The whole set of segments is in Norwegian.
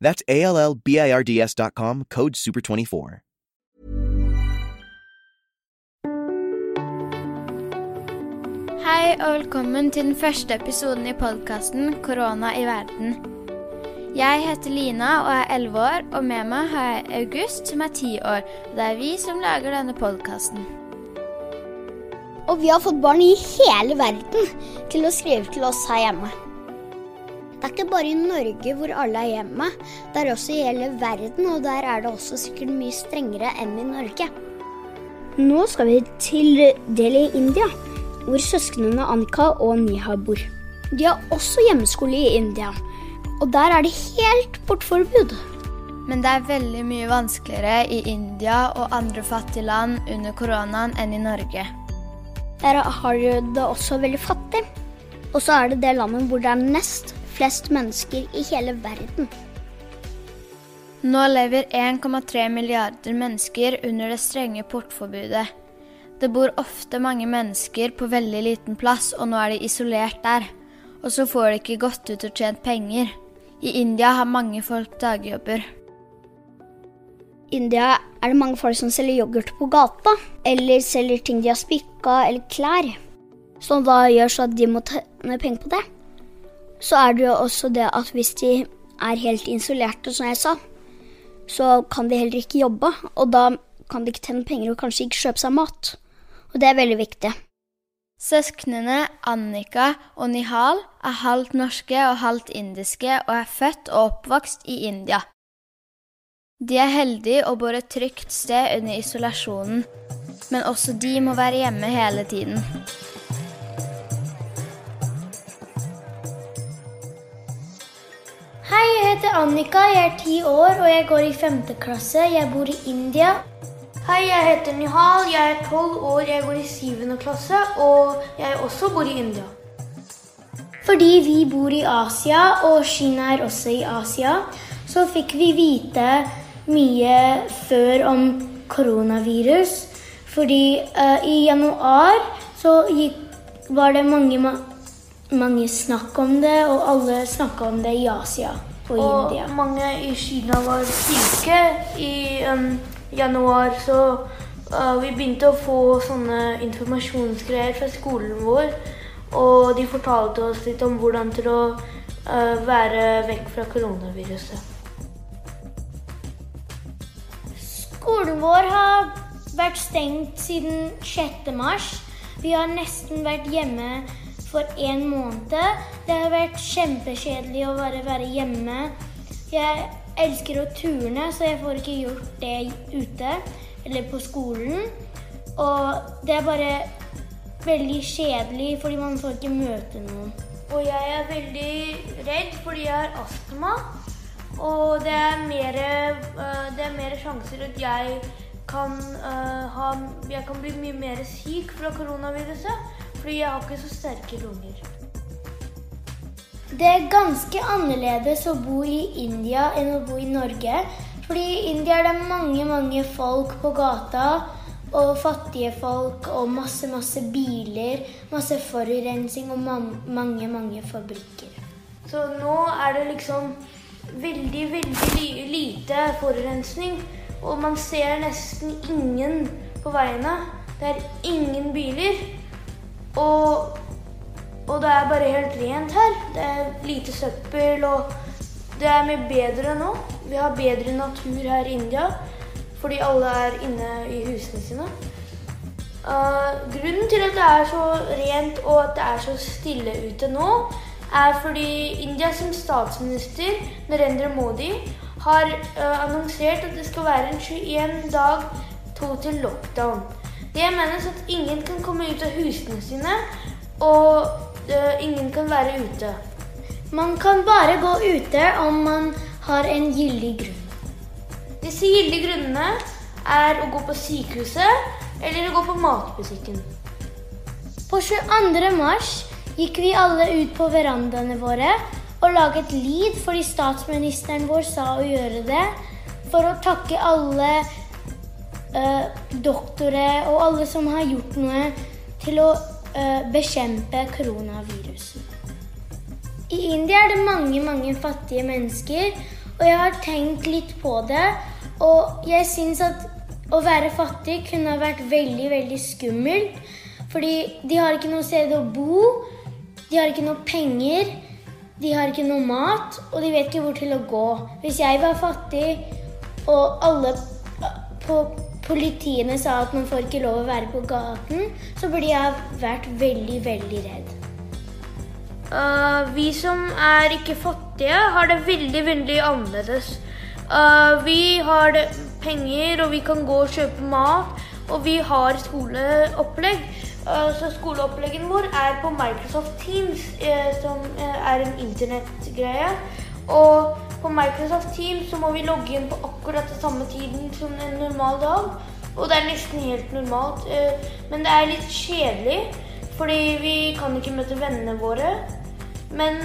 That's A L L B I R D S.com, code SUPER24. Hei og velkommen til den første episoden i podkasten 'Korona i verden'. Jeg heter Lina og er 11 år, og med meg har jeg August som er 10 år. Og det er vi som lager denne podkasten. Og vi har fått barn i hele verden til å skrive til oss her hjemme. Det er ikke bare i Norge hvor alle er hjemme, det er også i hele verden, og der er det også sikkert mye strengere enn i Norge. Nå skal vi til Delhi i India, hvor søsknene Anka og Niha bor. De har også hjemmeskole i India, og der er det helt portforbud. Men det er veldig mye vanskeligere i India og andre fattige land under koronaen enn i Norge. Der har det også veldig fattig. Og så er det det landet hvor det er nest flest mennesker i hele verden. Nå lever 1,3 milliarder mennesker under det strenge portforbudet. Det bor ofte mange mennesker på veldig liten plass, og nå er de isolert der. Og så får de ikke gått ut og tjent penger. I India har mange folk dagjobber. I India er det mange folk som selger yoghurt på gata, eller selger ting de har spikka, eller klær. Som da gjør så at de må tjene penger på det. Så er det jo også det at hvis de er helt isolerte, som jeg sa, så kan de heller ikke jobbe. Og da kan de ikke tjene penger og kanskje ikke kjøpe seg mat. Og det er veldig viktig. Søsknene Annika og Nihal er halvt norske og halvt indiske og er født og oppvokst i India. De er heldige og bor et trygt sted under isolasjonen, men også de må være hjemme hele tiden. Hei, jeg heter Annika, jeg er ti år og jeg går i femte klasse. Jeg bor i India. Hei, jeg heter Nihal, jeg er tolv år, jeg går i syvende klasse, og jeg også bor i India. Fordi vi bor i Asia, og Kina er også i Asia, så fikk vi vite mye før om koronavirus. Fordi uh, i januar så gikk, var det mange, mange snakk om det, og alle snakka om det i Asia og Og India. mange i Kina var syke i um, januar, så uh, vi begynte å få sånne informasjonsgreier fra skolen vår. Og de fortalte oss litt om hvordan til å uh, være vekk fra koronaviruset. Skolen vår har vært stengt siden 6. mars. Vi har nesten vært hjemme for en måned. Det har vært kjempekjedelig å bare være hjemme. Jeg elsker å turne, så jeg får ikke gjort det ute eller på skolen. Og det er bare veldig kjedelig, fordi man får ikke møte noen. Og jeg er veldig redd fordi jeg har astma. Og det er mer, mer sjanser at jeg kan, øh, ha, jeg kan bli mye mer syk fra koronaviruset. Fordi jeg har ikke så sterke lunger. Det er ganske annerledes å bo i India enn å bo i Norge. Fordi i India er det mange, mange folk på gata. Og fattige folk og masse, masse biler. Masse forurensning og mange, mange fabrikker. Så nå er det liksom veldig, veldig lite forurensning. Og man ser nesten ingen på veiene. Det er ingen biler. Og og det er bare helt rent her. Det er lite søppel, og det er mye bedre nå. Vi har bedre natur her i India fordi alle er inne i husene sine. Uh, grunnen til at det er så rent og at det er så stille ute nå, er fordi India som statsminister Narendra Modi har uh, annonsert at det skal være en 21 dag to til lockdown. Det menes at ingen kan komme ut av husene sine, og ingen kan være ute. Man kan bare gå ute om man har en gyldig grunn. Disse gyldige grunnene er å gå på sykehuset eller å gå på matbutikken. På 22. mars gikk vi alle ut på verandaene våre og laget lyd fordi statsministeren vår sa å gjøre det, for å takke alle doktorer og alle som har gjort noe til å Eh, bekjempe koronaviruset. I India er det mange, mange fattige mennesker, og jeg har tenkt litt på det. Og jeg syns at å være fattig kunne ha vært veldig, veldig skummelt. Fordi de har ikke noe sted å bo, de har ikke noe penger, de har ikke noe mat, og de vet ikke hvor til å gå. Hvis jeg var fattig, og alle på politiene sa at man får ikke lov å være på gaten, så burde jeg vært veldig, veldig redd. Uh, vi som er ikke fattige, har det veldig, veldig annerledes. Uh, vi har penger, og vi kan gå og kjøpe mat, og vi har skoleopplegg. Uh, så skoleoppleggen vår er på Microsoft Teams, som er en internettgreie. Og på Microsoft Teams så må vi logge inn på akkurat den samme tiden som en normal dag. Og det er nesten helt normalt. Eh, men det er litt kjedelig, fordi vi kan ikke møte vennene våre. Men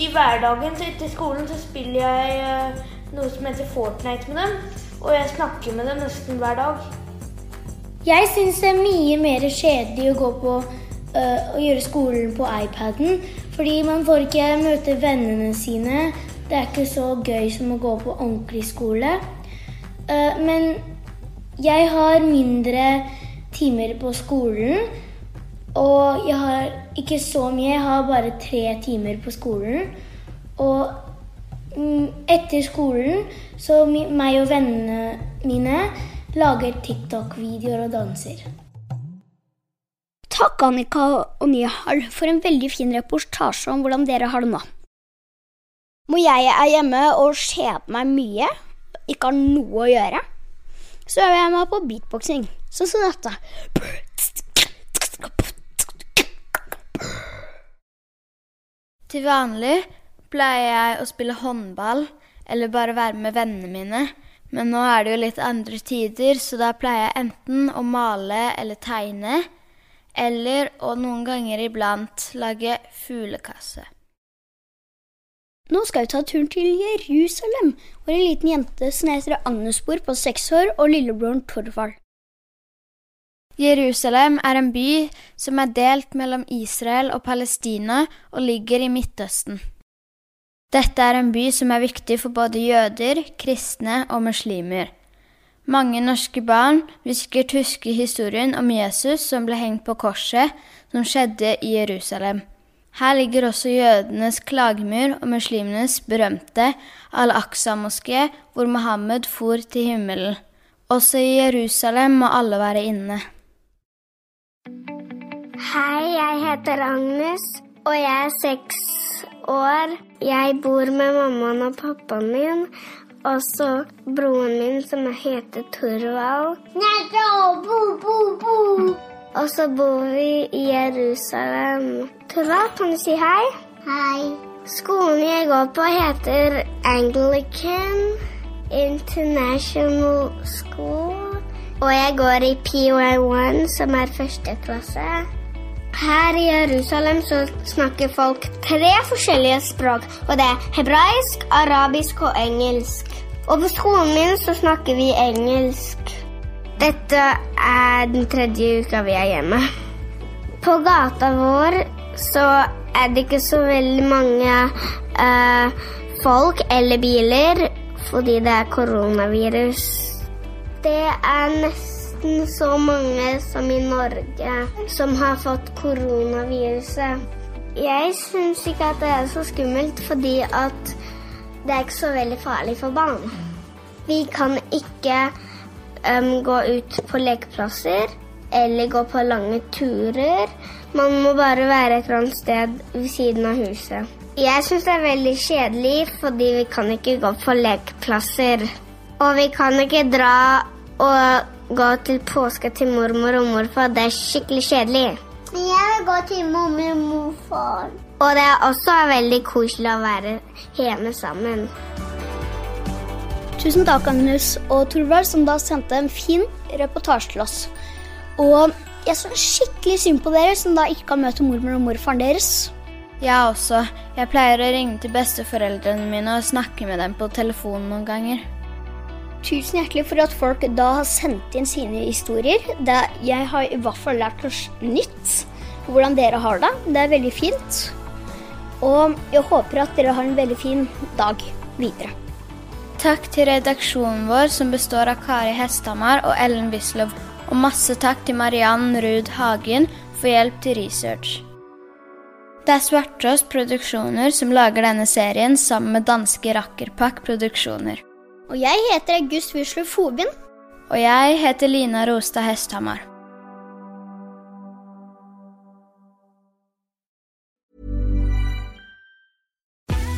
i hverdagen etter skolen så spiller jeg eh, noe som heter Fortnite med dem. Og jeg snakker med dem nesten hver dag. Jeg syns det er mye mer kjedelig å gå på øh, og gjøre skolen på iPaden. Fordi man får ikke møte vennene sine. Det er ikke så gøy som å gå på ordentlig skole. Eh, men jeg har mindre timer på skolen. Og jeg har ikke så mye, jeg har bare tre timer på skolen. Og mm, etter skolen så meg og vennene mine lager TikTok-videoer og danser. Takk, Annika og Nihal, for en veldig fin reportasje om hvordan dere har det nå. Hvor jeg er hjemme og kjeder meg mye, ikke har noe å gjøre, så øver jeg meg på beatboxing, sånn som dette. Til vanlig pleier jeg å spille håndball eller bare være med vennene mine. Men nå er det jo litt andre tider, så da pleier jeg enten å male eller tegne, eller å noen ganger iblant lage fuglekasse. Nå skal vi ta turen til Jerusalem, hvor en liten jente som heter Agnesbor på seks år, og lillebroren Torvald. Jerusalem er en by som er delt mellom Israel og Palestina og ligger i Midtøsten. Dette er en by som er viktig for både jøder, kristne og muslimer. Mange norske barn vil sikkert huske historien om Jesus som ble hengt på korset, som skjedde i Jerusalem. Her ligger også jødenes klagemur og muslimenes berømte Al-Aqsa-moské, hvor Mohammed for til himmelen. Også i Jerusalem må alle være inne. Hei, jeg heter Agnes, og jeg er seks år. Jeg bor med mammaen og pappaen min, og så broren min som heter Torvald. Og så bor vi i Jerusalem. Tora, kan du si hei? Hei. Skolen jeg går på, heter Anglican International School. Og jeg går i PY1, som er første klasse. Her i Jerusalem så snakker folk tre forskjellige språk, og det er hebraisk, arabisk og engelsk. Og på skolen min så snakker vi engelsk. Dette er den tredje uka vi er hjemme. På gata vår så er det ikke så veldig mange uh, folk eller biler fordi det er koronavirus. Det er nesten så mange som i Norge som har fått koronaviruset. Jeg syns ikke at det er så skummelt fordi at det er ikke så veldig farlig for barn. Vi kan ikke um, gå ut på lekeplasser eller gå på lange turer. Man må bare være et eller annet sted ved siden av huset. Jeg syns det er veldig kjedelig, fordi vi kan ikke gå på lekeplasser. Og vi kan ikke dra og gå til påske til mormor og morfar. Det er skikkelig kjedelig. Men jeg vil gå til mormor og morfar. Og det er også veldig koselig å være hjemme sammen. Tusen takk, Agnes og Torvald, som da sendte en fin reportasje til oss. Og jeg syns skikkelig synd på dere som da ikke kan møte mormor og morfaren deres. Jeg også. Jeg pleier å ringe til besteforeldrene mine og snakke med dem på telefonen noen ganger. Tusen hjertelig for at folk da har sendt inn sine historier. Jeg har i hvert fall lært noe nytt. på Hvordan dere har det. Det er veldig fint. Og jeg håper at dere har en veldig fin dag videre. Takk til redaksjonen vår, som består av Kari Hesthamar og Ellen Wisløw. Og masse takk til Mariann Ruud Hagen for hjelp til research. Det er Svarttrost Produksjoner som lager denne serien sammen med danske Rakkerpak Produksjoner. Og jeg heter August Wisløw Fobin. Og jeg heter Lina Rostad Hesthamar.